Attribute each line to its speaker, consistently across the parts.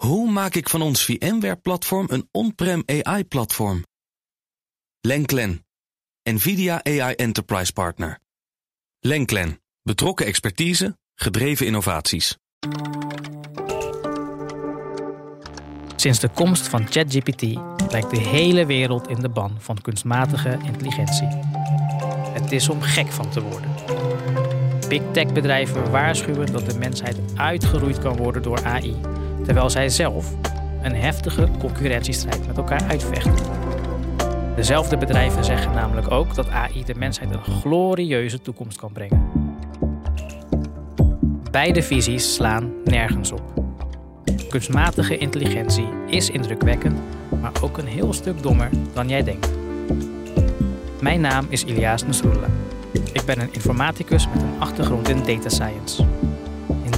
Speaker 1: Hoe maak ik van ons VMware-platform een on-prem AI-platform? Lenklen, NVIDIA AI Enterprise Partner. Lenklen, betrokken expertise, gedreven innovaties.
Speaker 2: Sinds de komst van ChatGPT lijkt de hele wereld in de ban van kunstmatige intelligentie. Het is om gek van te worden. Big tech bedrijven waarschuwen dat de mensheid uitgeroeid kan worden door AI, terwijl zij zelf een heftige concurrentiestrijd met elkaar uitvechten. Dezelfde bedrijven zeggen namelijk ook dat AI de mensheid een glorieuze toekomst kan brengen. Beide visies slaan nergens op. Kunstmatige intelligentie is indrukwekkend, maar ook een heel stuk dommer dan jij denkt. Mijn naam is Ilias Nasrullah. Ik ben een informaticus met een achtergrond in data science.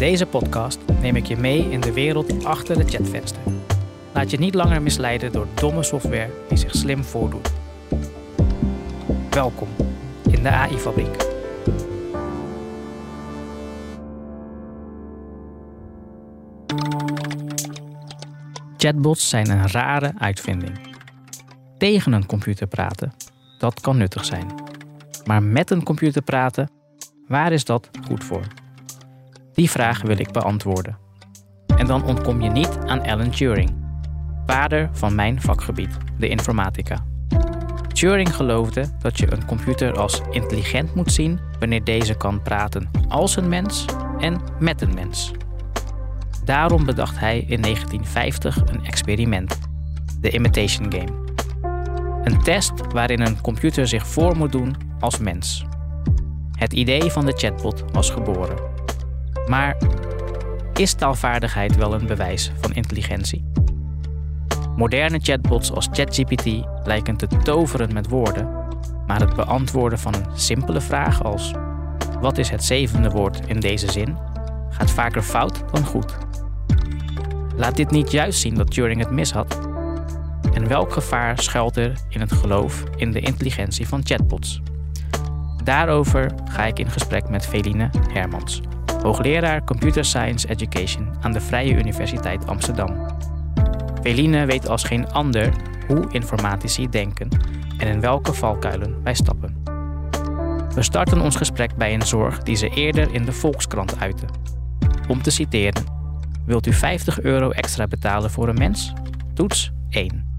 Speaker 2: Deze podcast neem ik je mee in de wereld achter de chatvenster. Laat je niet langer misleiden door domme software die zich slim voordoet. Welkom in de AI-fabriek. Chatbots zijn een rare uitvinding. Tegen een computer praten, dat kan nuttig zijn. Maar met een computer praten, waar is dat goed voor? Die vraag wil ik beantwoorden. En dan ontkom je niet aan Alan Turing, vader van mijn vakgebied, de informatica. Turing geloofde dat je een computer als intelligent moet zien wanneer deze kan praten als een mens en met een mens. Daarom bedacht hij in 1950 een experiment, de Imitation Game. Een test waarin een computer zich voor moet doen als mens. Het idee van de chatbot was geboren. Maar is taalvaardigheid wel een bewijs van intelligentie? Moderne chatbots als ChatGPT lijken te toveren met woorden, maar het beantwoorden van een simpele vraag als: wat is het zevende woord in deze zin? gaat vaker fout dan goed. Laat dit niet juist zien dat Turing het mis had? En welk gevaar schuilt er in het geloof in de intelligentie van chatbots? Daarover ga ik in gesprek met Feline Hermans, hoogleraar Computer Science Education aan de Vrije Universiteit Amsterdam. Feline weet als geen ander hoe informatici denken en in welke valkuilen wij stappen. We starten ons gesprek bij een zorg die ze eerder in de Volkskrant uitte. Om te citeren: Wilt u 50 euro extra betalen voor een mens? Toets 1.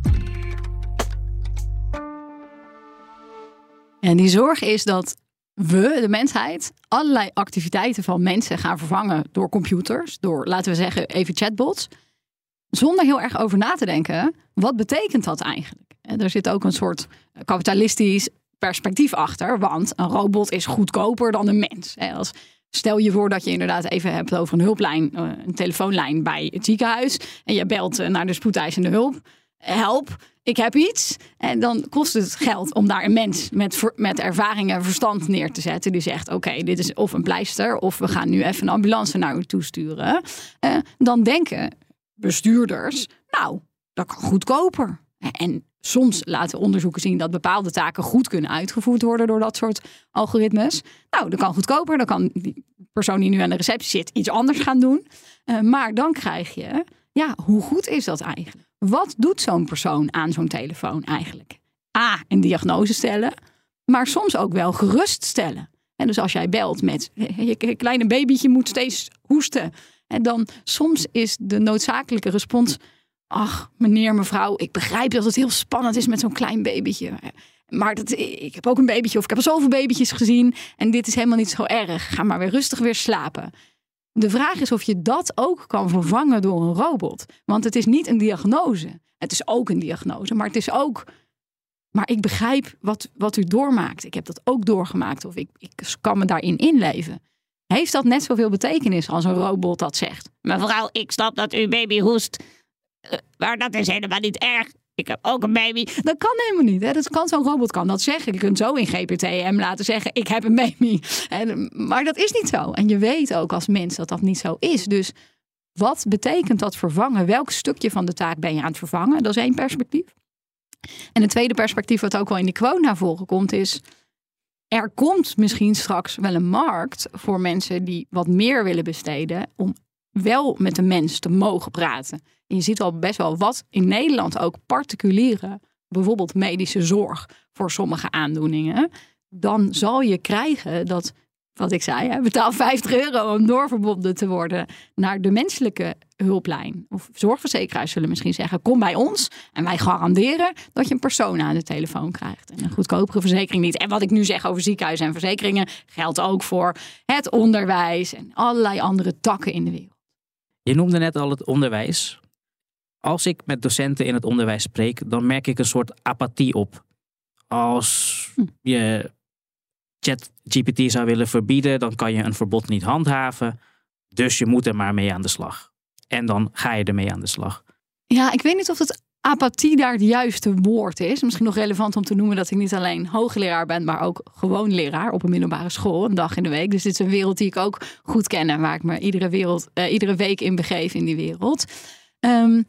Speaker 3: En die zorg is dat we, de mensheid, allerlei activiteiten van mensen gaan vervangen door computers, door laten we zeggen even chatbots, zonder heel erg over na te denken, wat betekent dat eigenlijk? En er zit ook een soort kapitalistisch perspectief achter, want een robot is goedkoper dan een mens. Als Stel je voor dat je inderdaad even hebt over een hulplijn, eh, een telefoonlijn bij het ziekenhuis. En je belt eh, naar de spoedeisende hulp. Help, ik heb iets. En dan kost het geld om daar een mens met, met ervaring en verstand neer te zetten. Die zegt: Oké, dit is of een pleister, of we gaan nu even een ambulance naar u toesturen. Uh, dan denken bestuurders: Nou, dat kan goedkoper. En soms laten onderzoeken zien dat bepaalde taken goed kunnen uitgevoerd worden door dat soort algoritmes. Nou, dat kan goedkoper. Dan kan die persoon die nu aan de receptie zit iets anders gaan doen. Uh, maar dan krijg je, ja, hoe goed is dat eigenlijk? Wat doet zo'n persoon aan zo'n telefoon eigenlijk? A, een diagnose stellen, maar soms ook wel geruststellen. En dus als jij belt met je kleine babytje moet steeds hoesten. En dan soms is de noodzakelijke respons ach, meneer, mevrouw, ik begrijp dat het heel spannend is met zo'n klein babytje. Maar dat, ik heb ook een babytje of ik heb al zoveel babytjes gezien en dit is helemaal niet zo erg. Ga maar weer rustig weer slapen. De vraag is of je dat ook kan vervangen door een robot. Want het is niet een diagnose. Het is ook een diagnose, maar het is ook. Maar ik begrijp wat, wat u doormaakt. Ik heb dat ook doorgemaakt of ik, ik kan me daarin inleven. Heeft dat net zoveel betekenis als een robot dat zegt? Mevrouw, ik snap dat uw baby hoest. Eh, maar dat is helemaal niet erg. Ik heb ook een baby. Dat kan helemaal niet. Hè? Dat kan zo'n robot kan dat zeggen. Je kunt zo in GPTM laten zeggen: ik heb een baby. En, maar dat is niet zo. En je weet ook als mens dat dat niet zo is. Dus wat betekent dat vervangen? Welk stukje van de taak ben je aan het vervangen? Dat is één perspectief. En het tweede perspectief, wat ook wel in de quote naar voren komt, is. Er komt misschien straks wel een markt voor mensen die wat meer willen besteden om wel met de mens te mogen praten. En je ziet al best wel wat in Nederland ook particuliere, bijvoorbeeld medische zorg voor sommige aandoeningen. Dan zal je krijgen dat wat ik zei, betaal 50 euro om doorverbonden te worden naar de menselijke hulplijn. Of zorgverzekeraars zullen misschien zeggen: kom bij ons en wij garanderen dat je een persoon aan de telefoon krijgt. En een goedkopere verzekering niet. En wat ik nu zeg over ziekenhuizen en verzekeringen geldt ook voor het onderwijs en allerlei andere takken in de wereld.
Speaker 2: Je noemde net al het onderwijs. Als ik met docenten in het onderwijs spreek, dan merk ik een soort apathie op. Als hm. je ChatGPT zou willen verbieden, dan kan je een verbod niet handhaven. Dus je moet er maar mee aan de slag. En dan ga je ermee aan de slag.
Speaker 3: Ja, ik weet niet of het apathie daar het juiste woord is. Misschien nog relevant om te noemen dat ik niet alleen hoogleraar ben, maar ook gewoon leraar op een middelbare school, een dag in de week. Dus dit is een wereld die ik ook goed ken en waar ik me iedere, wereld, uh, iedere week in begeef in die wereld. Um,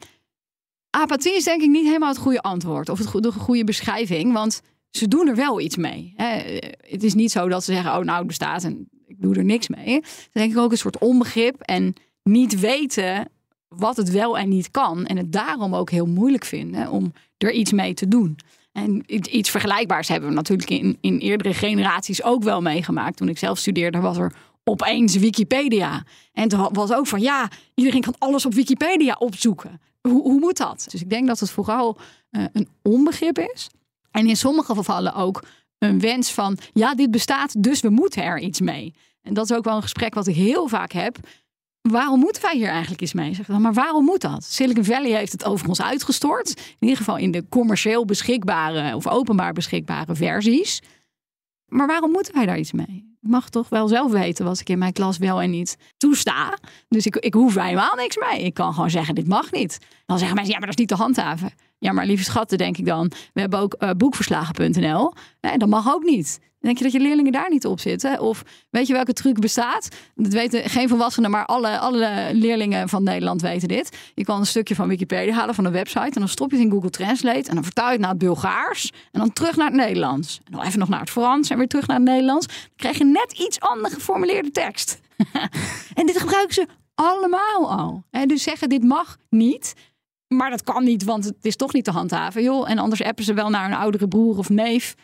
Speaker 3: apathie is denk ik niet helemaal het goede antwoord of het, de goede beschrijving, want ze doen er wel iets mee. Het is niet zo dat ze zeggen, oh nou het bestaat en ik doe er niks mee. Is denk ik ook een soort onbegrip en niet weten wat het wel en niet kan. En het daarom ook heel moeilijk vinden om er iets mee te doen. En iets vergelijkbaars hebben we natuurlijk in, in eerdere generaties ook wel meegemaakt. Toen ik zelf studeerde was er opeens Wikipedia. En toen was ook van ja, iedereen kan alles op Wikipedia opzoeken. Hoe, hoe moet dat? Dus ik denk dat het vooral uh, een onbegrip is. En in sommige gevallen ook een wens van, ja, dit bestaat, dus we moeten er iets mee. En dat is ook wel een gesprek wat ik heel vaak heb. Waarom moeten wij hier eigenlijk iets mee? Zeg dan, maar waarom moet dat? Silicon Valley heeft het over ons uitgestort. In ieder geval in de commercieel beschikbare of openbaar beschikbare versies. Maar waarom moeten wij daar iets mee? Ik mag toch wel zelf weten wat ik in mijn klas wel en niet toesta. Dus ik, ik hoef helemaal niks mee. Ik kan gewoon zeggen, dit mag niet. Dan zeggen mensen, ja, maar dat is niet te handhaven. Ja, maar lieve schatten, denk ik dan. We hebben ook uh, boekverslagen.nl. Nee, dat mag ook niet. Denk je dat je leerlingen daar niet op zitten? Of weet je welke truc bestaat? Dat weten geen volwassenen, maar alle, alle leerlingen van Nederland weten dit. Je kan een stukje van Wikipedia halen van een website. En dan stop je het in Google Translate. En dan vertaal je het naar het Bulgaars. En dan terug naar het Nederlands. En dan even nog naar het Frans. En weer terug naar het Nederlands. Dan krijg je net iets anders geformuleerde tekst. en dit gebruiken ze allemaal al. En dus zeggen dit mag niet. Maar dat kan niet, want het is toch niet te handhaven. Joh. En anders appen ze wel naar een oudere broer of neef.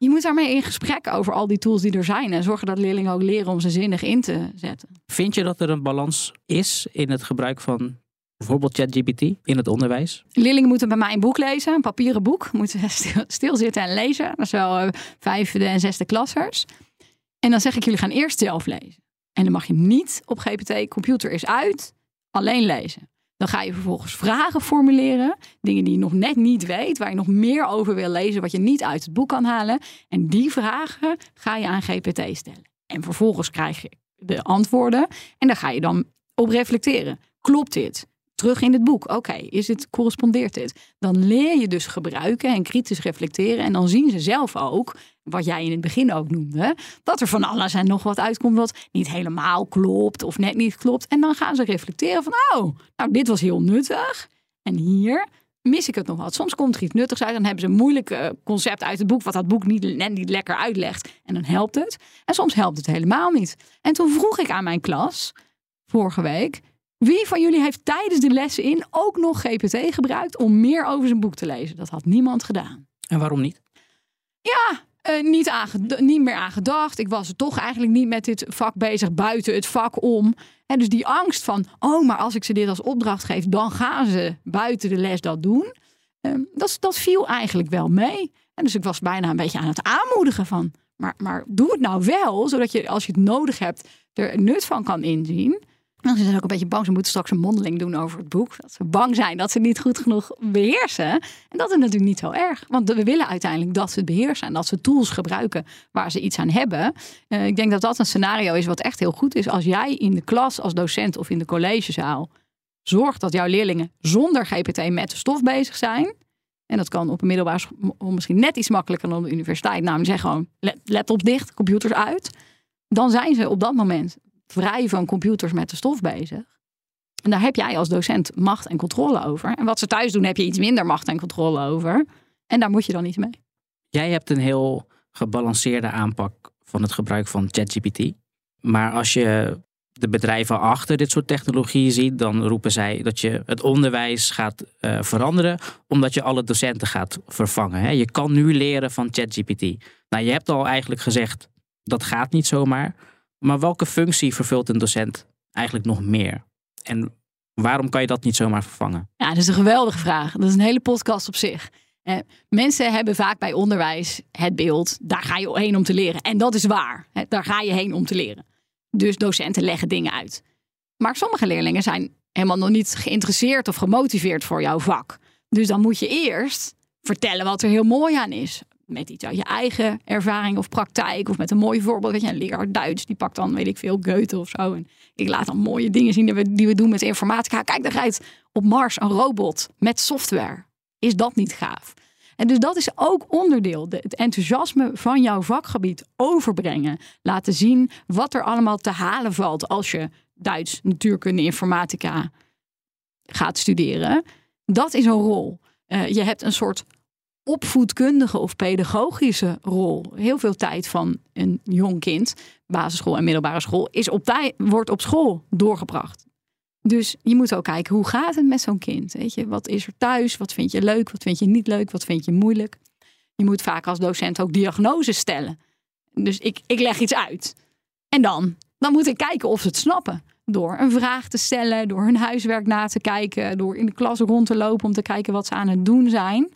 Speaker 3: Je moet daarmee in gesprek over al die tools die er zijn. En zorgen dat leerlingen ook leren om ze zinnig in te zetten.
Speaker 2: Vind je dat er een balans is in het gebruik van bijvoorbeeld ChatGPT in het onderwijs?
Speaker 3: Leerlingen moeten bij mij een boek lezen, een papieren boek. Moeten stilzitten en lezen. Dat is wel uh, vijfde en zesde klassers. En dan zeg ik, jullie gaan eerst zelf lezen. En dan mag je niet op GPT, computer is uit, alleen lezen. Dan ga je vervolgens vragen formuleren. Dingen die je nog net niet weet, waar je nog meer over wil lezen, wat je niet uit het boek kan halen. En die vragen ga je aan GPT stellen. En vervolgens krijg je de antwoorden. En daar ga je dan op reflecteren. Klopt dit? terug in het boek. Oké, is het correspondeert dit? Dan leer je dus gebruiken en kritisch reflecteren. En dan zien ze zelf ook, wat jij in het begin ook noemde, dat er van alles en nog wat uitkomt wat niet helemaal klopt of net niet klopt. En dan gaan ze reflecteren van, oh, nou, dit was heel nuttig. En hier mis ik het nog wat. Soms komt er iets nuttigs uit. Dan hebben ze een moeilijk concept uit het boek, wat dat boek niet, net niet lekker uitlegt. En dan helpt het. En soms helpt het helemaal niet. En toen vroeg ik aan mijn klas, vorige week, wie van jullie heeft tijdens de lessen in ook nog GPT gebruikt om meer over zijn boek te lezen? Dat had niemand gedaan.
Speaker 2: En waarom niet?
Speaker 3: Ja, uh, niet, niet meer aan gedacht. Ik was toch eigenlijk niet met dit vak bezig, buiten het vak om. En dus die angst van, oh, maar als ik ze dit als opdracht geef, dan gaan ze buiten de les dat doen. Uh, dat, dat viel eigenlijk wel mee. En dus ik was bijna een beetje aan het aanmoedigen van, maar, maar doe het nou wel, zodat je als je het nodig hebt er nut van kan inzien. Ze zijn ook een beetje bang. Ze moeten straks een mondeling doen over het boek. Dat ze bang zijn dat ze niet goed genoeg beheersen. En dat is natuurlijk niet zo erg. Want we willen uiteindelijk dat ze het beheersen. En dat ze tools gebruiken waar ze iets aan hebben. Uh, ik denk dat dat een scenario is wat echt heel goed is. Als jij in de klas als docent of in de collegezaal zorgt dat jouw leerlingen zonder GPT met de stof bezig zijn. En dat kan op een middelbare school misschien net iets makkelijker dan op de universiteit. Namelijk zeg gewoon laptops dicht, computers uit. Dan zijn ze op dat moment vrij van computers met de stof bezig. En daar heb jij als docent macht en controle over. En wat ze thuis doen, heb je iets minder macht en controle over. En daar moet je dan niet mee.
Speaker 2: Jij hebt een heel gebalanceerde aanpak van het gebruik van ChatGPT. Maar als je de bedrijven achter dit soort technologieën ziet, dan roepen zij dat je het onderwijs gaat uh, veranderen, omdat je alle docenten gaat vervangen. Hè. Je kan nu leren van ChatGPT. Nou, je hebt al eigenlijk gezegd, dat gaat niet zomaar. Maar welke functie vervult een docent eigenlijk nog meer? En waarom kan je dat niet zomaar vervangen?
Speaker 3: Ja, dat is een geweldige vraag. Dat is een hele podcast op zich. Mensen hebben vaak bij onderwijs het beeld, daar ga je heen om te leren. En dat is waar. Daar ga je heen om te leren. Dus docenten leggen dingen uit. Maar sommige leerlingen zijn helemaal nog niet geïnteresseerd of gemotiveerd voor jouw vak. Dus dan moet je eerst vertellen wat er heel mooi aan is. Met iets uit je eigen ervaring of praktijk. Of met een mooi voorbeeld. Weet je, een leraar Duits, die pakt dan, weet ik veel, Goethe of zo. En ik laat dan mooie dingen zien die we, die we doen met informatica. Kijk, daar rijdt op Mars een robot met software. Is dat niet gaaf? En dus dat is ook onderdeel. het enthousiasme van jouw vakgebied overbrengen. Laten zien wat er allemaal te halen valt als je Duits, natuurkunde, informatica gaat studeren. Dat is een rol. Uh, je hebt een soort opvoedkundige of pedagogische rol. Heel veel tijd van een jong kind, basisschool en middelbare school, is op tijd, wordt op school doorgebracht. Dus je moet ook kijken, hoe gaat het met zo'n kind? Weet je, wat is er thuis? Wat vind je leuk? Wat vind je niet leuk? Wat vind je moeilijk? Je moet vaak als docent ook diagnoses stellen. Dus ik, ik leg iets uit. En dan? Dan moet ik kijken of ze het snappen. Door een vraag te stellen, door hun huiswerk na te kijken, door in de klas rond te lopen om te kijken wat ze aan het doen zijn.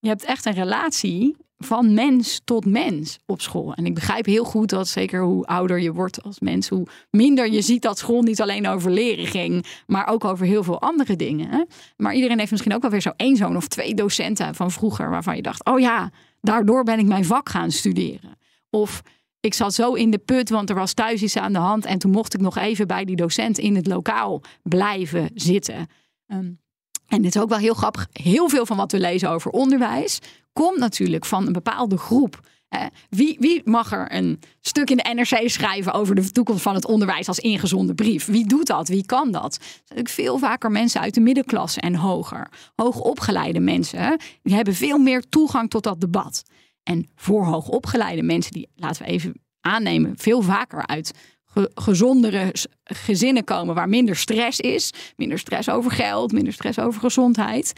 Speaker 3: Je hebt echt een relatie van mens tot mens op school. En ik begrijp heel goed dat zeker hoe ouder je wordt als mens, hoe minder je ziet dat school niet alleen over leren ging, maar ook over heel veel andere dingen. Maar iedereen heeft misschien ook wel weer zo één zoon of twee docenten van vroeger waarvan je dacht, oh ja, daardoor ben ik mijn vak gaan studeren. Of ik zat zo in de put, want er was thuis iets aan de hand en toen mocht ik nog even bij die docent in het lokaal blijven zitten. Um, en dit is ook wel heel grappig. Heel veel van wat we lezen over onderwijs komt natuurlijk van een bepaalde groep. wie, wie, mag er een stuk in de NRC schrijven over de toekomst van het onderwijs als ingezonde brief? Wie doet dat? Wie kan dat? zijn veel vaker mensen uit de middenklasse en hoger. Hoogopgeleide mensen die hebben veel meer toegang tot dat debat. En voor hoogopgeleide mensen, die laten we even aannemen, veel vaker uit gezondere gezinnen komen waar minder stress is, minder stress over geld, minder stress over gezondheid.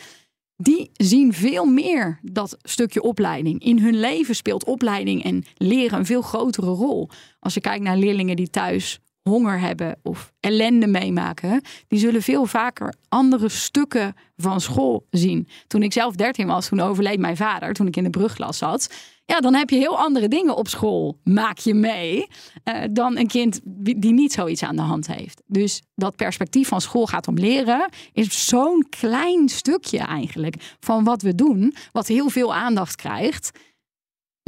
Speaker 3: Die zien veel meer dat stukje opleiding. In hun leven speelt opleiding en leren een veel grotere rol. Als je kijkt naar leerlingen die thuis honger hebben of ellende meemaken, die zullen veel vaker andere stukken van school zien. Toen ik zelf 13 was, toen overleed mijn vader, toen ik in de brugklas zat. Ja, dan heb je heel andere dingen op school, maak je mee, uh, dan een kind die niet zoiets aan de hand heeft. Dus dat perspectief van school gaat om leren, is zo'n klein stukje eigenlijk van wat we doen, wat heel veel aandacht krijgt.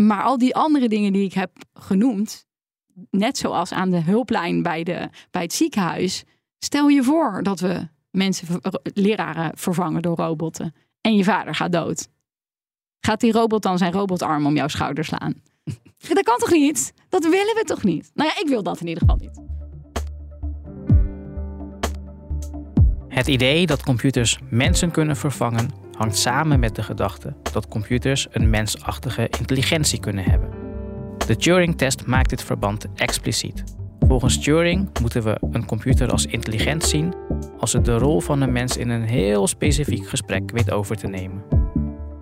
Speaker 3: Maar al die andere dingen die ik heb genoemd, net zoals aan de hulplijn bij, de, bij het ziekenhuis, stel je voor dat we mensen, leraren vervangen door robotten en je vader gaat dood. Gaat die robot dan zijn robotarm om jouw schouder slaan? Dat kan toch niet? Dat willen we toch niet? Nou ja, ik wil dat in ieder geval niet.
Speaker 2: Het idee dat computers mensen kunnen vervangen hangt samen met de gedachte dat computers een mensachtige intelligentie kunnen hebben. De Turing-test maakt dit verband expliciet. Volgens Turing moeten we een computer als intelligent zien als het de rol van een mens in een heel specifiek gesprek weet over te nemen.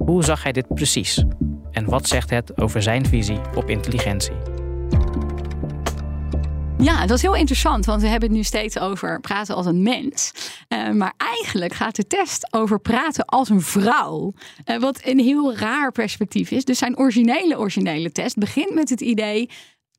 Speaker 2: Hoe zag hij dit precies? En wat zegt het over zijn visie op intelligentie?
Speaker 3: Ja, dat is heel interessant, want we hebben het nu steeds over praten als een mens. Uh, maar eigenlijk gaat de test over praten als een vrouw. Uh, wat een heel raar perspectief is. Dus zijn originele, originele test begint met het idee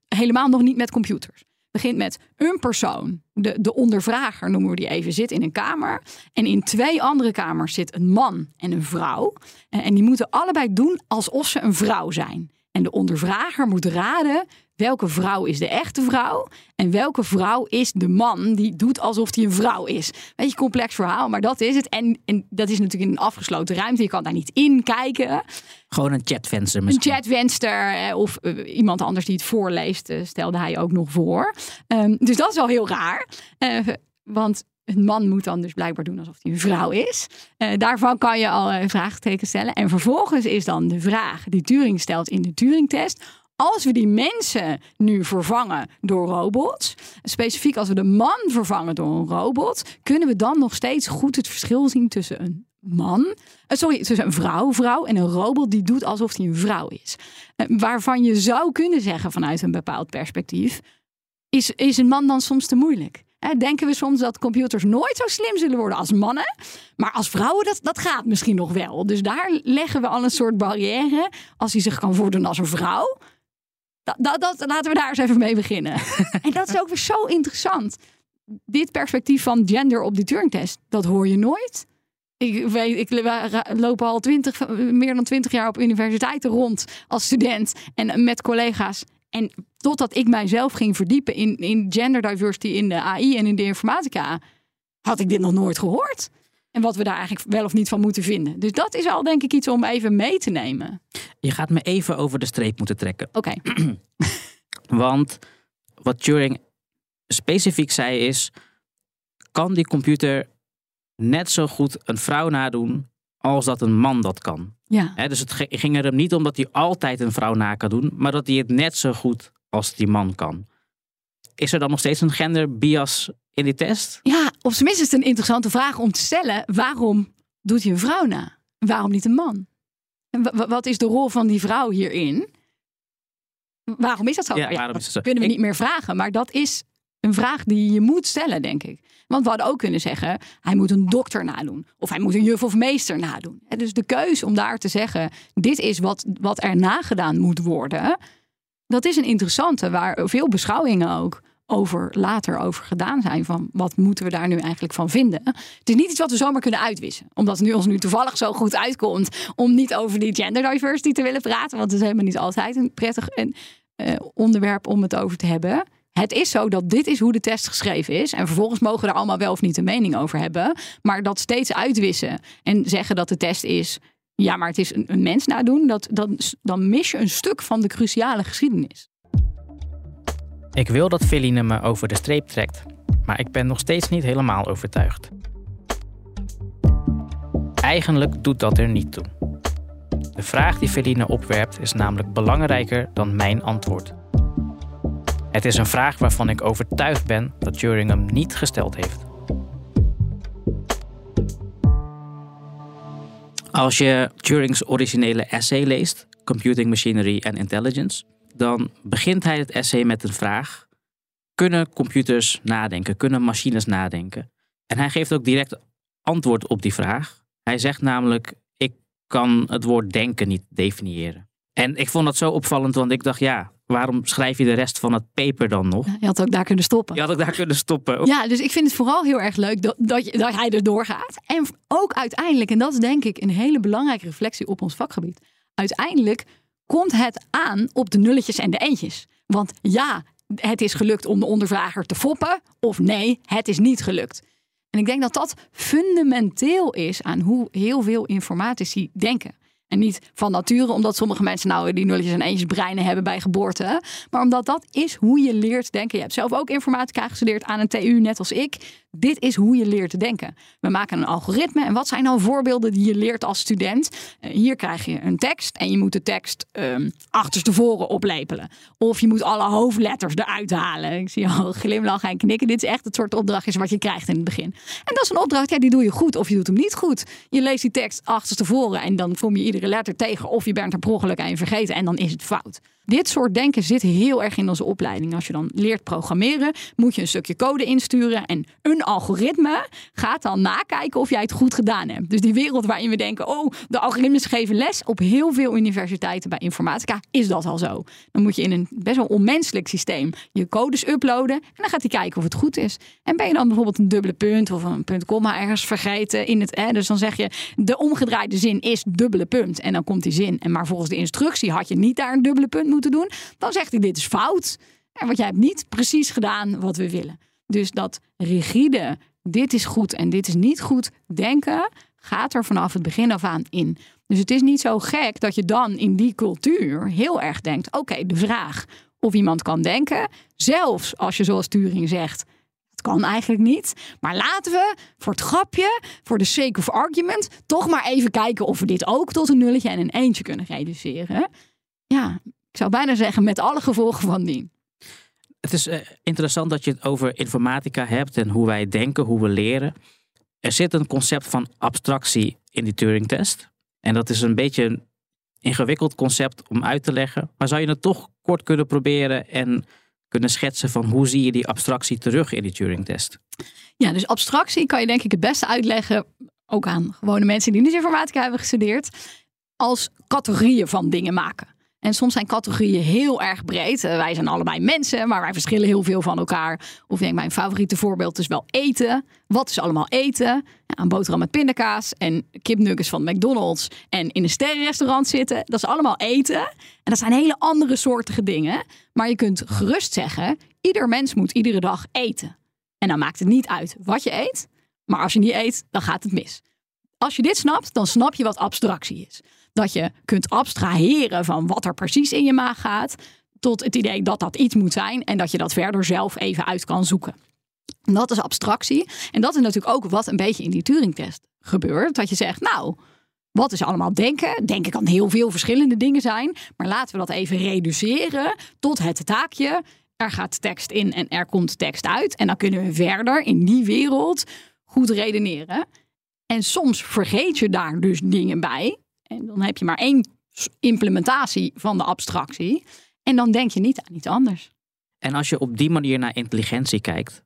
Speaker 3: helemaal nog niet met computers begint met een persoon, de, de ondervrager noemen we die even, zit in een kamer. En in twee andere kamers zit een man en een vrouw. En, en die moeten allebei doen alsof ze een vrouw zijn. En de ondervrager moet raden welke vrouw is de echte vrouw en welke vrouw is de man die doet alsof hij een vrouw is. Weet je, complex verhaal, maar dat is het. En, en dat is natuurlijk in een afgesloten ruimte. Je kan daar niet in kijken.
Speaker 2: Gewoon een chatvenster
Speaker 3: misschien. Een chatvenster of uh, iemand anders die het voorleest, uh, stelde hij ook nog voor. Um, dus dat is wel heel raar. Uh, want een man moet dan dus blijkbaar doen alsof hij een vrouw is. Uh, daarvan kan je al een vraagteken stellen. En vervolgens is dan de vraag die Turing stelt in de Turing-test Als we die mensen nu vervangen door robots, specifiek als we de man vervangen door een robot, kunnen we dan nog steeds goed het verschil zien tussen een man, eh, sorry, tussen een vrouw, vrouw en een robot die doet alsof hij een vrouw is. Eh, Waarvan je zou kunnen zeggen vanuit een bepaald perspectief, is, is een man dan soms te moeilijk? Denken we soms dat computers nooit zo slim zullen worden als mannen. Maar als vrouwen, dat, dat gaat misschien nog wel. Dus daar leggen we al een soort barrière. Als hij zich kan voordoen als een vrouw. Dat, dat, dat, laten we daar eens even mee beginnen. en dat is ook weer zo interessant. Dit perspectief van gender op de Turing-test, dat hoor je nooit. Ik, weet, ik loop al 20, meer dan twintig jaar op universiteiten rond als student en met collega's. En totdat ik mijzelf ging verdiepen in, in gender diversity in de AI en in de informatica, had ik dit nog nooit gehoord. En wat we daar eigenlijk wel of niet van moeten vinden. Dus dat is al denk ik iets om even mee te nemen.
Speaker 2: Je gaat me even over de streep moeten trekken.
Speaker 3: Oké,
Speaker 2: Want wat Turing specifiek zei is: kan die computer net zo goed een vrouw nadoen als dat een man dat kan?
Speaker 3: ja.
Speaker 2: Dus het ging er hem niet om dat hij altijd een vrouw na kan doen, maar dat hij het net zo goed als die man kan. Is er dan nog steeds een gender bias in die test?
Speaker 3: Ja, of tenminste is het een interessante vraag om te stellen. Waarom doet hij een vrouw na? Waarom niet een man? En wa- wa- wat is de rol van die vrouw hierin? Waarom is dat zo?
Speaker 2: Ja, is dat zo?
Speaker 3: kunnen we niet meer vragen. Maar dat is een vraag die je moet stellen, denk ik. Want we hadden ook kunnen zeggen, hij moet een dokter nadoen. Of hij moet een juf of meester nadoen. En dus de keus om daar te zeggen, dit is wat, wat er nagedaan moet worden. Dat is een interessante, waar veel beschouwingen ook over later over gedaan zijn. Van wat moeten we daar nu eigenlijk van vinden? Het is niet iets wat we zomaar kunnen uitwissen. Omdat het nu ons nu toevallig zo goed uitkomt om niet over die gender diversity te willen praten. Want het is helemaal niet altijd een prettig en, eh, onderwerp om het over te hebben. Het is zo dat dit is hoe de test geschreven is. En vervolgens mogen we er allemaal wel of niet een mening over hebben. Maar dat steeds uitwissen en zeggen dat de test is. Ja, maar het is een, mens nadoen. Dat, dan, dan mis je een stuk van de cruciale geschiedenis.
Speaker 2: Ik wil dat Feline me over de streep trekt, maar ik ben nog steeds niet helemaal overtuigd. Eigenlijk doet dat er niet toe. De vraag die Feline opwerpt is namelijk belangrijker dan mijn antwoord. Het is een vraag waarvan ik overtuigd ben dat Turing hem niet gesteld heeft. Als je Turing's originele essay leest, Computing Machinery and Intelligence, dan begint hij het essay met een vraag: Kunnen computers nadenken? Kunnen machines nadenken? En hij geeft ook direct antwoord op die vraag. Hij zegt namelijk: Ik kan het woord denken niet definiëren. En ik vond dat zo opvallend, want ik dacht: ja, waarom schrijf je de rest van het paper dan nog?
Speaker 3: Je had ook daar kunnen stoppen.
Speaker 2: Je had ook daar kunnen stoppen.
Speaker 3: Ja, dus ik vind het vooral heel erg leuk dat, dat, je, dat hij er doorgaat. En ook uiteindelijk, en dat is denk ik een hele belangrijke reflectie op ons vakgebied. Uiteindelijk komt het aan op de nulletjes en de eentjes. Want ja, het is gelukt om de ondervrager te foppen. Of nee, het is niet gelukt. En ik denk dat dat fundamenteel is aan hoe heel veel informatici denken. En niet van nature, omdat sommige mensen nou die nulletjes en eentjes breinen hebben bij geboorte. Maar omdat dat is hoe je leert denken. Je hebt zelf ook informatica gestudeerd aan een TU, net als ik. Dit is hoe je leert te denken. We maken een algoritme. En wat zijn nou voorbeelden die je leert als student? Eh, hier krijg je een tekst en je moet de tekst ehm achterstevoren oplepelen. Of je moet alle hoofdletters eruit halen. Ik zie al glimlachen en knikken. Dit is echt het soort opdrachtjes wat je krijgt in het begin. En dat is een opdracht, ja, die doe je goed of je doet hem niet goed. Je leest die tekst achterstevoren en dan kom je iedere letter tegen. Of je bent er per ongeluk aan vergeten en dan is het fout. Dit soort denken zit heel erg in onze opleiding. Als je dan leert programmeren, moet je een stukje code insturen. En een algoritme gaat dan nakijken of jij het goed gedaan hebt. Dus die wereld waarin we denken, oh, de algoritmes geven les. Op heel veel universiteiten bij informatica is dat al zo. Dan moet je in een best wel onmenselijk systeem je codes uploaden. En dan gaat hij kijken of het goed is. En ben je dan bijvoorbeeld een dubbele punt of een punt komma ergens vergeten in het... Hè, dus dan zeg je, de omgedraaide zin is dubbele punt. En dan komt die zin. En maar volgens de instructie had je niet daar een dubbele punt moeten doen. Dan zegt hij, dit is fout. En want jij hebt niet precies gedaan wat we willen. Dus dat rigide, dit is goed en dit is niet goed denken, gaat er vanaf het begin af aan in. Dus het is niet zo gek dat je dan in die cultuur heel erg denkt: oké, de vraag of iemand kan denken, zelfs als je zoals Turing zegt. Het kan eigenlijk niet. Maar laten we voor het grapje, voor de sake of argument, toch maar even kijken of we dit ook tot een nulletje en een eentje kunnen reduceren. Ja, Ik zou bijna zeggen met alle gevolgen van dien.
Speaker 2: Het is eh, interessant dat je het over informatica hebt en hoe wij denken, hoe we leren. Er zit een concept van abstractie in die Turing-test. En dat is een beetje een ingewikkeld concept om uit te leggen. Maar zou je het toch kort kunnen proberen en kunnen schetsen van hoe zie je die abstractie terug in die Turing-test?
Speaker 3: Ja, dus abstractie kan je denk ik het beste uitleggen, ook aan gewone mensen die niet informatica hebben gestudeerd, als categorieën van dingen maken. En soms zijn categorieën heel erg breed. Eh, wij zijn allebei mensen, maar wij verschillen heel veel van elkaar. Of denk, mijn favoriete voorbeeld is wel eten. Wat is allemaal eten? Een boterham met pindakaas en kipnuggets van McDonald's. En in een sterrenrestaurant zitten. Dat is allemaal eten. En dat zijn hele andere soortige dingen. Maar je kunt gerust zeggen, ieder mens moet iedere dag eten. En dan maakt het niet uit wat je eet. Maar als je niet eet, dan gaat het mis. Als je dit snapt, dan snap je wat abstractie is dat je kunt abstraheren van wat er precies in je maag gaat, tot het idee dat dat iets moet zijn en dat je dat verder zelf even uit kan zoeken. dat is abstractie. En dat is natuurlijk ook wat een beetje in die Turing-test gebeurt. Dat je zegt, nou, wat is allemaal denken? Denken kan heel veel verschillende dingen zijn. Maar laten we dat even reduceren tot het taakje. Er gaat tekst in en er komt tekst uit. En dan kunnen we verder in die wereld goed redeneren. En soms vergeet je daar dus dingen bij. En dan heb je maar één implementatie van de abstractie. En dan denk je niet aan iets anders.
Speaker 2: En als je op die manier naar intelligentie kijkt.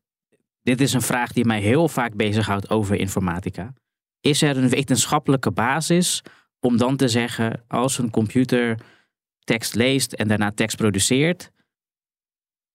Speaker 2: Dit is een vraag die mij heel vaak bezighoudt over informatica. Is er een wetenschappelijke basis om dan te zeggen, als een computer tekst leest en daarna tekst produceert,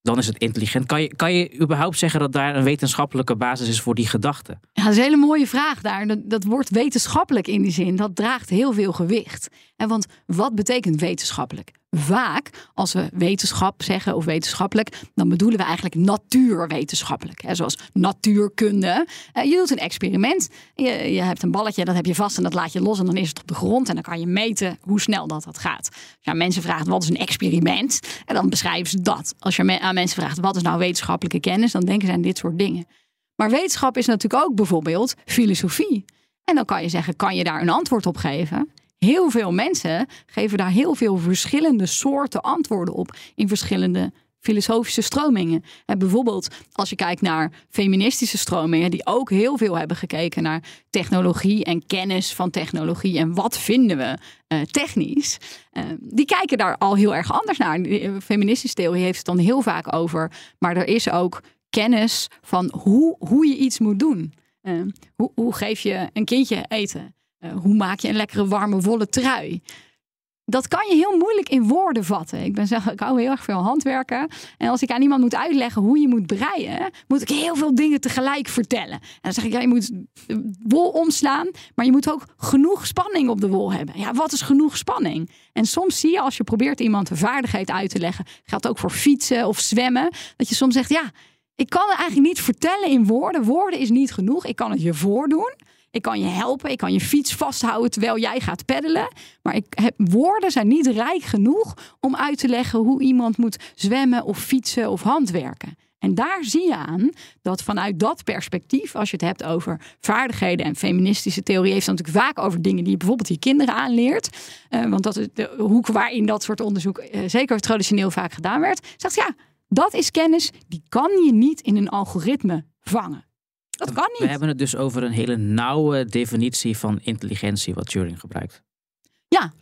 Speaker 2: dan is het intelligent. Kan je, kan je überhaupt zeggen dat daar een wetenschappelijke basis is voor die gedachte?
Speaker 3: Ja, dat is een hele mooie vraag daar. Dat, dat wordt wetenschappelijk in die zin. Dat draagt heel veel gewicht. En want wat betekent wetenschappelijk? Vaak, als we wetenschap zeggen of wetenschappelijk, dan bedoelen we eigenlijk natuurwetenschappelijk. Hè, zoals natuurkunde. Eh, je doet een experiment. Je, je hebt een balletje, dat heb je vast en dat laat je los en dan is het op de grond. En dan kan je meten hoe snel dat, dat gaat. Als je aan mensen vraagt wat is een experiment, en dan beschrijven ze dat. Als je aan mensen vraagt wat is nou wetenschappelijke kennis, dan denken ze aan dit soort dingen. Maar wetenschap is natuurlijk ook bijvoorbeeld filosofie. En dan kan je zeggen, kan je daar een antwoord op geven? Heel veel mensen geven daar heel veel verschillende soorten antwoorden op in verschillende filosofische stromingen. En bijvoorbeeld als je kijkt naar feministische stromingen, die ook heel veel hebben gekeken naar technologie en kennis van technologie en wat vinden we uh, technisch. Uh, die kijken daar al heel erg anders naar. Eh, feministische theorie heeft het dan heel vaak over, maar er is ook kennis van hoe, hoe je iets moet doen. Hoe, hoe geef je een kindje eten? Eh, hoe maak je een lekkere warme wollen trui? Dat kan je heel moeilijk in woorden vatten. Ik, ben zelf, ik hou heel erg veel handwerken. En als ik aan iemand moet uitleggen hoe je moet breien, moet ik heel veel dingen tegelijk vertellen. En dan zeg ik, ja, je moet wol omslaan, maar je moet ook genoeg spanning op de wol hebben. Ja, wat is genoeg spanning? En soms zie je als je probeert iemand een vaardigheid uit te leggen, geldt ook voor fietsen of zwemmen, dat je soms zegt, ja, ik kan het eigenlijk niet vertellen in woorden. Woorden is niet genoeg. Ik kan het je voordoen. Ik kan je helpen. Ik kan je fiets vasthouden terwijl jij gaat peddelen. Maar ik woorden zijn niet rijk genoeg om uit te leggen hoe iemand moet zwemmen of fietsen of handwerken. En daar zie je aan dat vanuit dat perspectief, als je het hebt over vaardigheden en feministische theorie, heeft het natuurlijk vaak over dingen die je bijvoorbeeld je kinderen aanleert. Uh, want dat is de hoek waarin dat soort onderzoek uh, zeker traditioneel vaak gedaan werd. Zegt ja, dat is kennis, die kan je niet in een algoritme vangen. Dat kan niet.
Speaker 2: We hebben het dus over een hele nauwe definitie van intelligentie wat Turing gebruikt.
Speaker 3: Ja,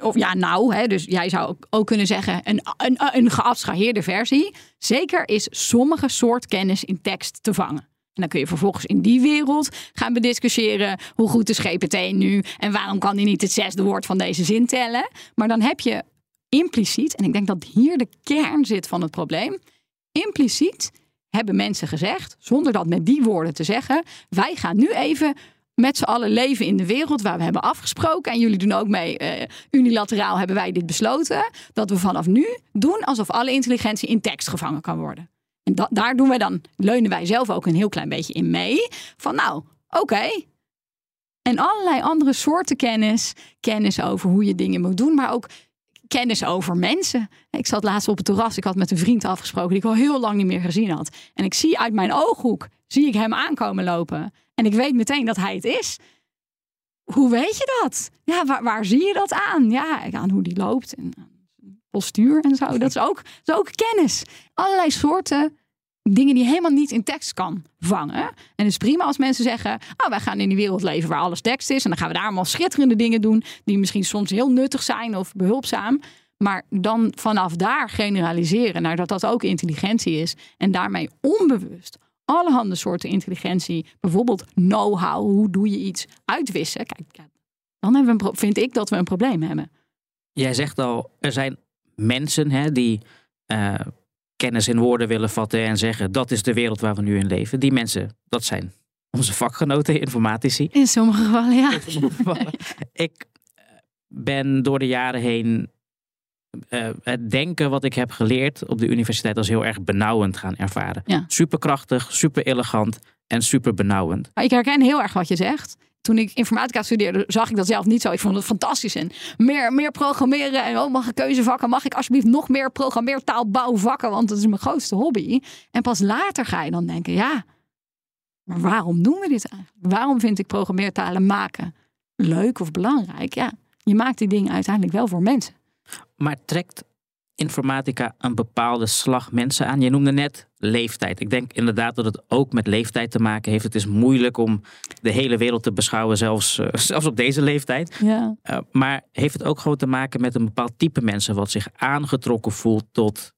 Speaker 3: of ja, nou, hè, dus jij zou ook kunnen zeggen een, een, een geabstraheerde versie. Zeker is sommige soort kennis in tekst te vangen. En dan kun je vervolgens in die wereld gaan bediscussiëren hoe goed is GPT nu en waarom kan hij niet het zesde woord van deze zin tellen. Maar dan heb je impliciet, en ik denk dat hier de kern zit van het probleem, impliciet hebben mensen gezegd, zonder dat met die woorden te zeggen, wij gaan nu even met z'n allen leven in de wereld waar we hebben afgesproken. En jullie doen ook mee. Uh, unilateraal hebben wij dit besloten. Dat we vanaf nu doen alsof alle intelligentie in tekst gevangen kan worden. En daar doen wij dan, leunen wij zelf ook een heel klein beetje in mee. Van nou, oké. En allerlei andere soorten kennis. Kennis over hoe je dingen moet doen. Maar ook kennis over mensen. Ik zat laatst op het terras. Ik had met een vriend afgesproken die ik al heel lang niet meer gezien had. En ik zie uit mijn ooghoek, zie ik hem aankomen lopen. En ik weet meteen dat hij het is. Hoe weet je dat? Ja, waar, zie je dat aan? Ja, aan hoe die loopt en postuur en zo. Dat is ook, dat is ook kennis. Allerlei soorten dingen die helemaal niet in tekst kan vangen. En het is prima als mensen zeggen: Oh, wij gaan in die wereld leven waar alles tekst is. En dan gaan we daar allemaal schitterende dingen doen. Die misschien soms heel nuttig zijn of behulpzaam. Maar dan vanaf daar generaliseren naar dat dat ook intelligentie is. En daarmee onbewust allerhande soorten intelligentie, bijvoorbeeld know-how, hoe doe je iets, uitwissen. Kijk, dan hebben we vind ik dat we een probleem hebben.
Speaker 2: Jij zegt al, er zijn mensen hè, die uh, kennis in woorden willen vatten en zeggen dat is de wereld waar we nu in leven. Die mensen, dat zijn onze vakgenoten, informatici.
Speaker 3: In sommige gevallen, ja.
Speaker 2: Ik eh, ben door de jaren heen uh, het denken wat ik heb geleerd op de universiteit als heel erg benauwend gaan ervaren. Ja. Superkrachtig, super elegant en super benauwend.
Speaker 3: ik herken heel erg wat je zegt. Toen ik informatica studeerde, zag ik dat zelf niet zo. Ik vond het fantastisch. En meer, meer programmeren en oh, mag ik keuzevakken? Mag ik alsjeblieft nog meer programmeertaalbouwvakken? Want dat is mijn grootste hobby. En pas later ga je dan denken, ja, maar waarom doen we dit eigenlijk? Waarom vind ik programmeertalen maken leuk of belangrijk? Ja, je maakt die dingen uiteindelijk wel voor mensen.
Speaker 2: Maar trekt informatica een bepaalde slag mensen aan? Je noemde net leeftijd. Ik denk inderdaad dat het ook met leeftijd te maken heeft. Het is moeilijk om de hele wereld te beschouwen, zelfs, uh, zelfs op deze leeftijd. Ja. Uh, maar heeft het ook gewoon te maken met een bepaald type mensen wat zich aangetrokken voelt tot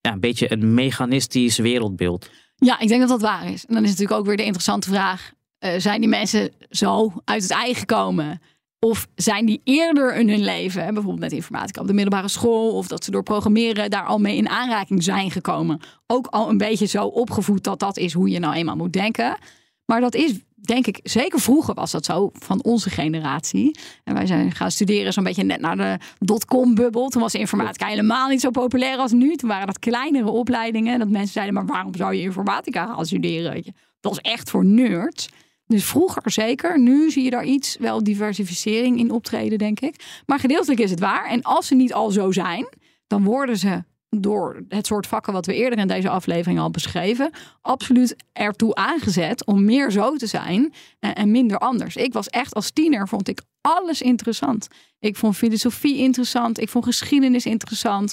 Speaker 2: ja, een beetje een mechanistisch wereldbeeld?
Speaker 3: Ja, ik denk dat dat waar is. En dan is natuurlijk ook weer de interessante vraag: uh, zijn die mensen zo uit het eigen gekomen? Of zijn die eerder in hun leven, bijvoorbeeld met informatica op de middelbare school, of dat ze door programmeren daar al mee in aanraking zijn gekomen. Ook al een beetje zo opgevoed dat dat is hoe je nou eenmaal moet denken. Maar dat is, denk ik, zeker vroeger was dat zo van onze generatie. En wij zijn gaan studeren zo'n beetje net naar de dotcom-bubbel. Toen was informatica helemaal niet zo populair als nu. Toen waren dat kleinere opleidingen. Dat mensen zeiden, maar waarom zou je informatica gaan studeren? Dat was echt voor nerds. Dus vroeger zeker. Nu zie je daar iets, wel diversificering in optreden, denk ik. Maar gedeeltelijk is het waar. En als ze niet al zo zijn, dan worden ze door het soort vakken wat we eerder in deze aflevering al beschreven, absoluut ertoe aangezet om meer zo te zijn en, minder anders. Ik was echt als tiener, vond ik alles interessant. Ik vond filosofie interessant, ik vond geschiedenis interessant.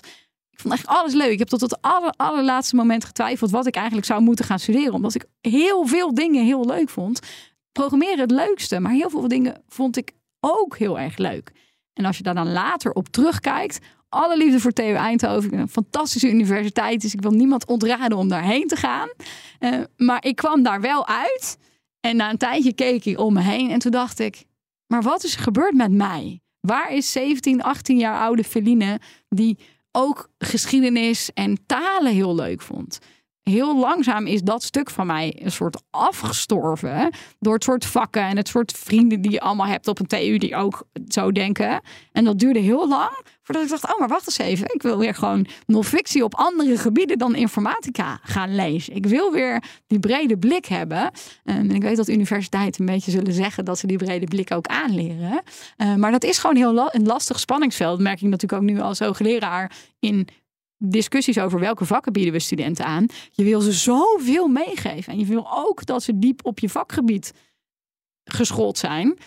Speaker 3: Ik vond echt alles leuk. Ik heb tot het aller, allerlaatste moment getwijfeld wat ik eigenlijk zou moeten gaan studeren. Omdat ik heel veel dingen heel leuk vond. Programmeren het leukste, maar heel veel dingen vond ik ook heel erg leuk. En als je daar dan later op terugkijkt, alle liefde voor TU Eindhoven, een fantastische universiteit, dus ik wil niemand ontraden om daarheen te gaan. Uh, maar ik kwam daar wel uit en na een tijdje keek ik om me heen en toen dacht ik, maar wat is er gebeurd met mij? Waar is 17, 18 jaar oude Feline die ook geschiedenis en talen heel leuk vond. Heel langzaam is dat stuk van mij een soort afgestorven. Door het soort vakken en het soort vrienden die je allemaal hebt op een TU die ook zo denken. En dat duurde heel lang Voordat ik dacht, oh, maar wacht eens even. Ik wil weer gewoon non-fictie op andere gebieden dan informatica gaan lezen. Ik wil weer die brede blik hebben. En ik weet dat universiteiten een beetje zullen zeggen dat ze die brede blik ook aanleren. Uh, maar dat is gewoon heel een lastig spanningsveld. Merk ik natuurlijk ook nu als hoogleraar in discussies over welke vakken bieden we studenten aan. Je wil ze zoveel meegeven. En je wil ook dat ze diep op je vakgebied geschoold zijn.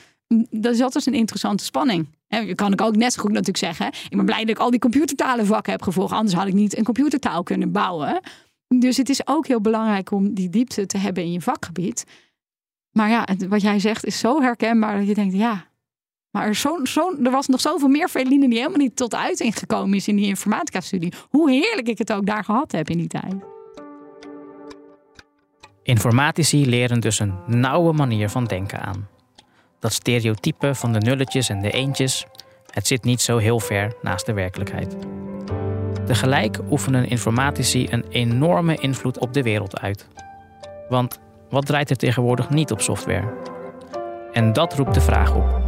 Speaker 3: Dat is altijd een interessante spanning. En kan ik ook net zo goed natuurlijk zeggen. Ik ben blij dat ik al die computertalen vakken heb gevolgd. Anders had ik niet een computertaal kunnen bouwen. Dus het is ook heel belangrijk om die diepte te hebben in je vakgebied. Maar ja, wat jij zegt is zo herkenbaar dat je denkt, ja. Maar er, zo, zo, er was nog zoveel meer Feline die helemaal niet tot uiting gekomen is in die informatica-studie. Hoe heerlijk ik het ook daar gehad heb in die tijd.
Speaker 2: Informatici leren dus een nauwe manier van denken aan. Dat stereotype van de nulletjes en de eentjes, het zit niet zo heel ver naast de werkelijkheid. Tegelijk oefenen informatici een enorme invloed op de wereld uit. Want wat draait er tegenwoordig niet op software? En dat roept de vraag op: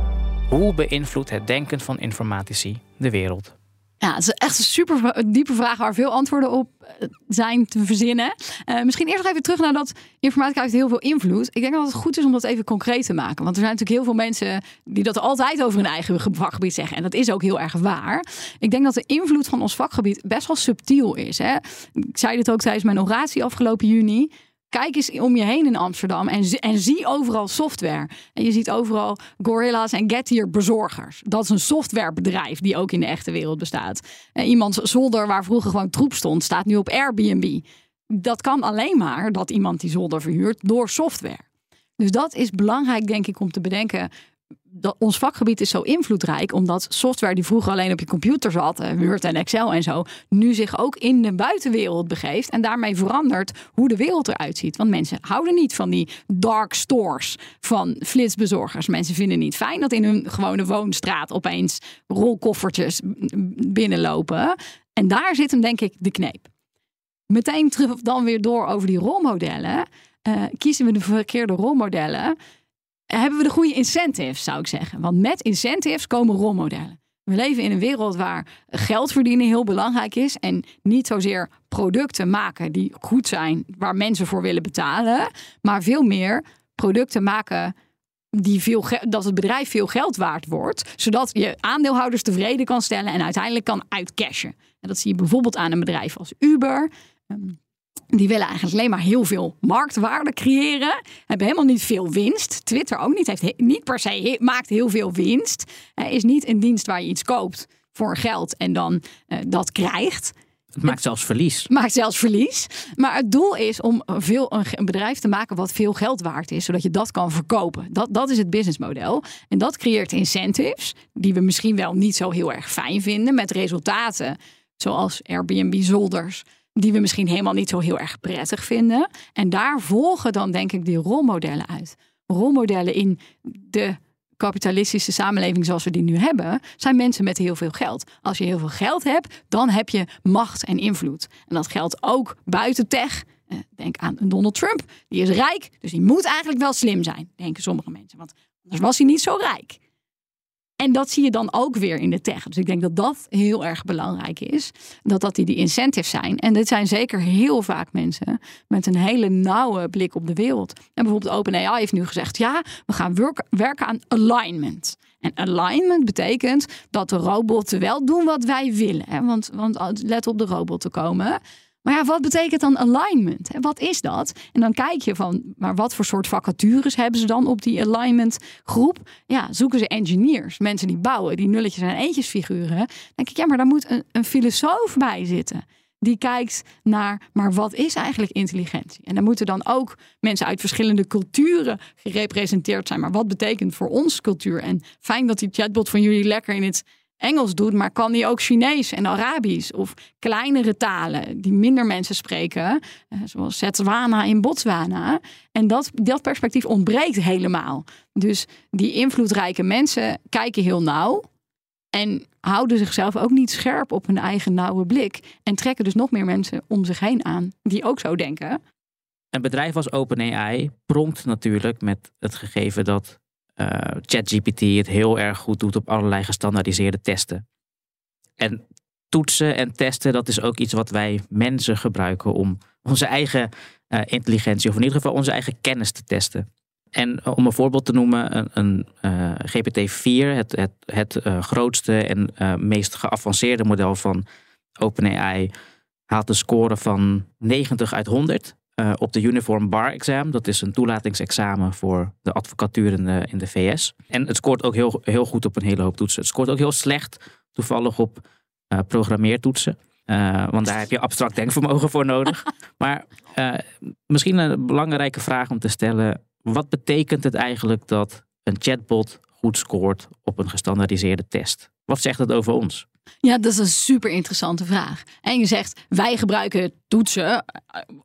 Speaker 2: hoe beïnvloedt het denken van informatici de wereld?
Speaker 3: Ja, het is echt een super diepe vraag waar veel antwoorden op eh, zijn te verzinnen. Uh, misschien eerst nog even terug naar dat informatica heeft heel veel invloed. Ik denk dat het goed is om dat even concreet te maken. Want er zijn natuurlijk heel veel mensen die dat altijd over hun eigen vakgebied zeggen. En dat is ook heel erg waar. Ik denk dat de invloed van ons vakgebied best wel subtiel is. Hè? Ik zei dit ook tijdens mijn oratie afgelopen juni. Kijk eens om je heen in Amsterdam en, en zie overal software. En je ziet overal Gorilla's en Getir bezorgers. Dat is een softwarebedrijf die ook in de echte wereld bestaat. En iemands zolder waar vroeger gewoon troep stond, staat nu op Airbnb. Dat kan alleen maar dat iemand die zolder verhuurt door software. Dus dat is belangrijk, denk ik, om te bedenken dat ons vakgebied is zo invloedrijk, omdat software die vroeger alleen op je computer zat, eh, Word en Excel en zo, nu zich ook in de buitenwereld begeeft en daarmee verandert hoe de wereld eruit ziet. Want mensen houden niet van die dark stores van flitsbezorgers. Mensen vinden niet fijn dat in hun gewone woonstraat opeens rolkoffertjes binnenlopen. En daar zit hem denk ik de kneep. Meteen terug dan weer door over die rolmodellen. Uh, kiezen we de verkeerde rolmodellen, hebben we de goede incentives, zou ik zeggen. Want met incentives komen rolmodellen. We leven in een wereld waar geld verdienen heel belangrijk is. En niet zozeer producten maken die goed zijn, waar mensen voor willen betalen. Maar veel meer producten maken die veel dat het bedrijf veel geld waard wordt. Zodat je aandeelhouders tevreden kan stellen en uiteindelijk kan uitcashen. En dat zie je bijvoorbeeld aan een bedrijf als Uber. Ehm, die willen eigenlijk alleen maar heel veel marktwaarde creëren. Hebben helemaal niet veel winst. Twitter ook niet. Heeft niet per se maakt heel veel winst. Is niet een dienst waar je iets koopt voor geld en dan uh, dat krijgt.
Speaker 2: Het maakt zelfs verlies.
Speaker 3: Maakt zelfs verlies. Maar het doel is om veel, een bedrijf te maken wat veel geld waard is, zodat je dat kan verkopen. Dat, dat is het businessmodel. En dat creëert incentives, die we misschien wel niet zo heel erg fijn vinden, met resultaten zoals Airbnb-zolders die we misschien helemaal niet zo heel erg prettig vinden. En daar volgen dan denk ik die rolmodellen uit. Rolmodellen in de kapitalistische samenleving zoals we die nu hebben, zijn mensen met heel veel geld. Als je heel veel geld hebt, dan heb je macht en invloed. En dat geldt ook buiten tech. Eh, denk aan Donald Trump. Die is rijk, dus die moet eigenlijk wel slim zijn, denken sommige mensen. Want anders was hij niet zo rijk. En dat zie je dan ook weer in de tech. Dus ik denk dat dat heel erg belangrijk is. Dat dat die, die incentives zijn. En dit zijn zeker heel vaak mensen met een hele nauwe blik op de wereld. En bijvoorbeeld OpenAI heeft nu gezegd: ja, we gaan werken aan alignment. En alignment betekent dat de robotten wel doen wat wij willen. Hè? Want, want let op de robot te komen. Maar ja, wat betekent dan alignment? Wat is dat? En dan kijk je van, maar wat voor soort vacatures hebben ze dan op die alignment groep? Ja, zoeken ze engineers, mensen die bouwen, die nulletjes en eentjesfiguren. Dan denk ik, ja, maar daar moet een, een filosoof bij zitten. Die kijkt naar, maar wat is eigenlijk intelligentie? En dan moeten dan ook mensen uit verschillende culturen gerepresenteerd zijn. Maar wat betekent voor ons cultuur? En fijn dat die chatbot van jullie lekker in het Engels doet, maar kan die ook Chinees en Arabisch of kleinere talen die minder mensen spreken, eh, zoals Setswana in Botswana. En dat, dat perspectief ontbreekt helemaal. Dus die invloedrijke mensen kijken heel nauw en houden zichzelf ook niet scherp op hun eigen nauwe blik en trekken dus nog meer mensen om zich heen aan die ook zo denken.
Speaker 2: Een bedrijf als OpenAI pronkt natuurlijk met het gegeven dat ChatGPT het heel erg goed doet op allerlei gestandaardiseerde testen. En toetsen en testen, dat is ook iets wat wij mensen gebruiken om onze eigen uh, intelligentie, of in ieder geval onze eigen kennis te testen. En om een voorbeeld te noemen, een, een uh, GPT-4, het, het, het grootste en meest geavanceerde model van OpenAI, haalt een score van 90 uit 100. Eh, op de Uniform Bar Exam. Dat is een toelatingsexamen voor de advocatuur in de, in de VS. En het scoort ook heel, heel goed op een hele hoop toetsen. Het scoort ook heel slecht toevallig op uh, programmeertoetsen. Uh, want daar heb je abstract denkvermogen voor nodig. Maar misschien een belangrijke vraag om te stellen. Wat betekent het eigenlijk dat een chatbot goed scoort op een gestandaardiseerde test? Wat zegt dat over ons?
Speaker 3: Ja, dat is een super interessante vraag. En je zegt, wij gebruiken toetsen eh,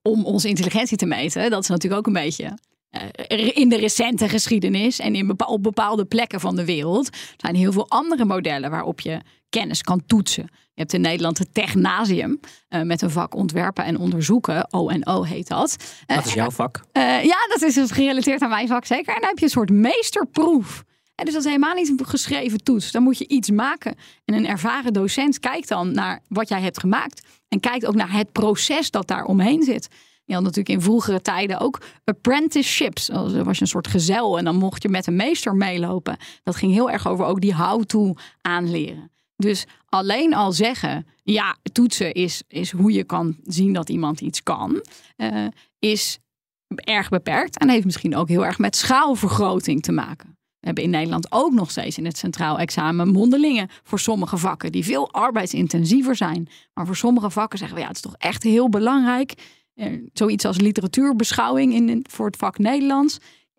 Speaker 3: om onze intelligentie te meten. Dat is natuurlijk ook een beetje eh, in de recente geschiedenis en in op bepaalde plekken van de wereld zijn heel veel andere modellen waarop je kennis kan toetsen. Je hebt in Nederland het Technasium uh, met een vak ontwerpen en onderzoeken. ONO heet dat.
Speaker 2: dat is jouw vak?
Speaker 3: ja, dat is dus gerelateerd aan mijn vak zeker. En dan heb je een soort meesterproef. En dus dat is helemaal niet een geschreven toets. Dan moet je iets maken. En een ervaren docent kijkt dan naar wat jij hebt gemaakt. En kijkt ook naar het proces dat daar omheen zit. Je had natuurlijk in vroegere tijden ook apprenticeships. Dan was je een soort gezel en dan mocht je met een meester meelopen. Dat ging heel erg over ook die how-to aanleren. Dus alleen al zeggen, ja, toetsen is, is hoe je kan zien dat iemand iets kan, uh, is erg beperkt en heeft misschien ook heel erg met schaalvergroting te maken. We hebben in Nederland ook nog steeds in het centraal examen mondelingen voor sommige vakken die veel arbeidsintensiever zijn. Maar voor sommige vakken zeggen we ja, het is toch echt heel belangrijk. Eh, zoiets als literatuurbeschouwing in, voor het vak Nederlands.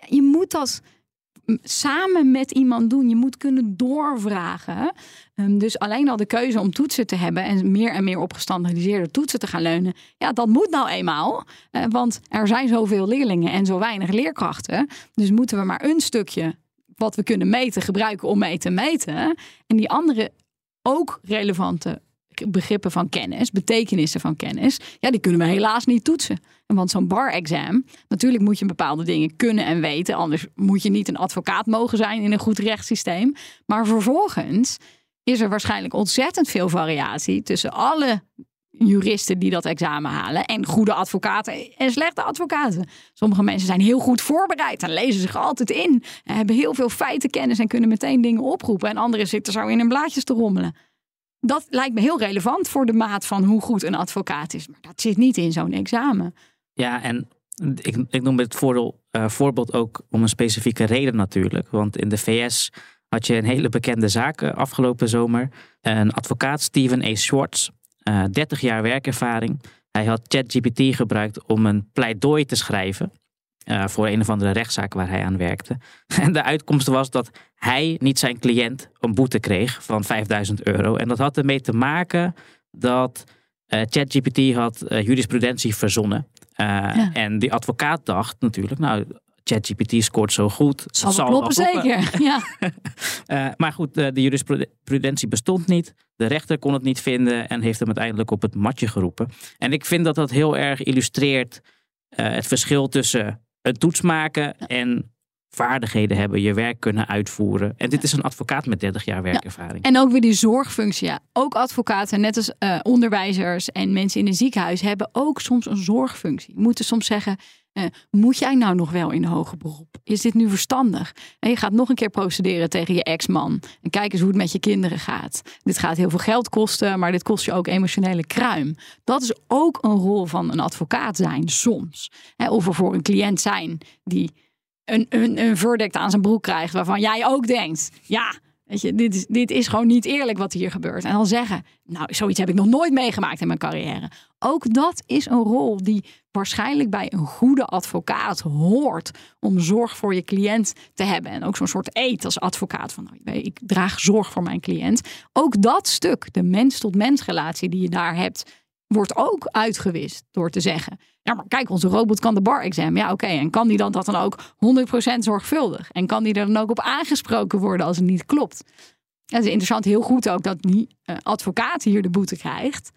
Speaker 3: Je moet dat samen met iemand doen. Je moet kunnen doorvragen. Um, dus alleen al de keuze om toetsen te hebben en meer en meer op gestandardiseerde toetsen te gaan leunen. Ja, dat moet nou eenmaal. Uh, want er zijn zoveel leerlingen en zo weinig leerkrachten. Dus moeten we maar een stukje wat we kunnen meten gebruiken om mee te meten. En die andere ook relevante begrippen van kennis, betekenissen van kennis, ja, die kunnen we helaas niet toetsen. Want zo'n bar-exam, natuurlijk moet je bepaalde dingen kunnen en weten, anders moet je niet een advocaat mogen zijn in een goed rechtssysteem. Maar vervolgens is er waarschijnlijk ontzettend veel variatie tussen alle juristen die dat examen halen en goede advocaten en slechte advocaten. Sommige mensen zijn heel goed voorbereid en lezen zich altijd in, hebben heel veel feitenkennis en kunnen meteen dingen oproepen. En anderen zitten zo in hun blaadjes te rommelen. Dat lijkt me heel relevant voor de maat van hoe goed een advocaat is. Maar dat zit niet in zo'n examen.
Speaker 2: Ja, en ik, ik noem voordeel, uh, voorbeeld ook om een specifieke reden natuurlijk. Want in de VS had je een hele bekende zaak eh, afgelopen zomer. Een advocaat, Steven A. Schwartz, uh, eh, 30 jaar werkervaring. Hij had ChatGPT gebruikt om een pleidooi te schrijven. Uh, voor een of andere rechtszaak waar hij aan werkte. En de uitkomst was dat hij niet zijn cliënt een boete kreeg van 5000 euro. En dat had ermee te maken dat uh, ChatGPT had jurisprudentie verzonnen. Ja. En die advocaat dacht natuurlijk, nou, ChatGPT scoort zo goed.
Speaker 3: Zal, zal kloppen, zeker. Ja.
Speaker 2: uh, maar goed, uh, de jurisprudentie bestond niet. De rechter kon het niet vinden en heeft hem uiteindelijk op het matje geroepen. En ik vind dat dat heel erg illustreert uh, het verschil tussen een toets maken en vaardigheden hebben, je werk kunnen uitvoeren. En dit is een advocaat met 30 jaar werkervaring.
Speaker 3: Ja. En ook weer die zorgfunctie. Ja. Ook advocaten, net als uh, onderwijzers en mensen in een ziekenhuis, hebben ook soms een zorgfunctie. Moeten soms zeggen. Uh, moet jij nou nog wel in hoger beroep? Is dit nu verstandig? En je gaat nog een keer procederen tegen je ex-man. En kijk eens hoe het met je kinderen gaat. Dit gaat heel veel geld kosten, maar dit kost je ook emotionele kruim. Dat is ook een rol van een advocaat zijn, soms. Of er voor een cliënt zijn die een, een, een verdict aan zijn broek krijgt waarvan jij ook denkt, ja, weet je, dit is, dit is gewoon niet eerlijk wat hier gebeurt. En dan zeggen, nou, zoiets heb ik nog nooit meegemaakt in mijn carrière. Ook dat is een rol die waarschijnlijk bij een goede advocaat hoort om zorg voor je cliënt te hebben. En ook zo'n soort eet als advocaat van, nou, ik draag zorg voor mijn cliënt. Ook dat stuk, de mens-tot-mens relatie die je daar hebt, wordt ook uitgewist door te zeggen: Ja, maar kijk, onze robot kan de bar-exam. Ja, oké. En kan die dan dat dan ook 100% zorgvuldig? En kan die er dan ook op aangesproken worden als het niet klopt? Het is interessant, heel goed ook dat die uh, advocaat hier de boete krijgt.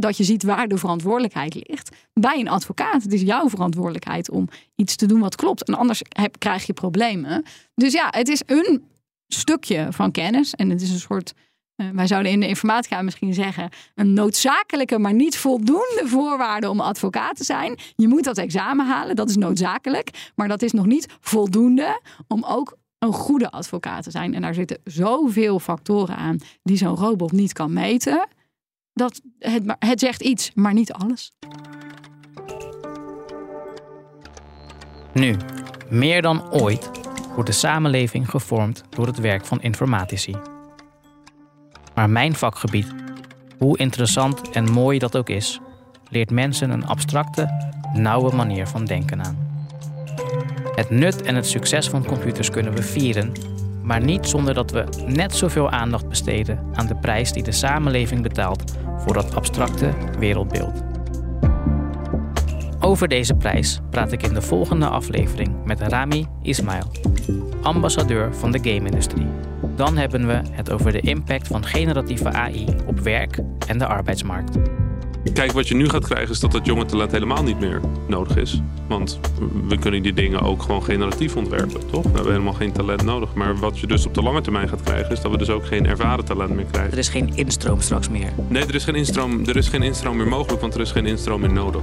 Speaker 3: dat je ziet waar de verantwoordelijkheid ligt. Bij een advocaat. Het is jouw verantwoordelijkheid om iets te doen wat klopt. En anders heb, krijg je problemen. Dus ja, het is een stukje van kennis. En het is een soort wij zouden in de informatica misschien zeggen: een noodzakelijke, maar niet voldoende voorwaarde om advocaat te zijn. Je moet dat examen halen, dat is noodzakelijk, maar dat is nog niet voldoende om ook een goede advocaat te zijn. En daar zitten zoveel factoren aan die zo'n robot niet kan meten. Dat het, het zegt iets, maar niet alles.
Speaker 2: Nu, meer dan ooit, wordt de samenleving gevormd door het werk van informatici. Maar mijn vakgebied, hoe interessant en mooi dat ook is, leert mensen een abstracte, nauwe manier van denken aan. Het nut en het succes van computers kunnen we vieren, maar niet zonder dat we net zoveel aandacht besteden aan de prijs die de samenleving betaalt voor dat abstracte wereldbeeld. Over deze prijs praat ik in de volgende aflevering met Rami Ismail, ambassadeur van de game-industrie. Dan hebben we het over de impact van generatieve AI op werk en de arbeidsmarkt.
Speaker 4: Kijk, wat je nu gaat krijgen is dat het jonge talent helemaal niet meer nodig is. Want we kunnen die dingen ook gewoon generatief ontwerpen, toch? We hebben helemaal geen talent nodig. Maar wat je dus op de lange termijn gaat krijgen, is dat we dus ook geen ervaren talent meer krijgen.
Speaker 2: Er is geen instroom straks meer.
Speaker 4: Nee, er is geen instroom, er is geen instroom meer mogelijk, want er is geen instroom meer nodig.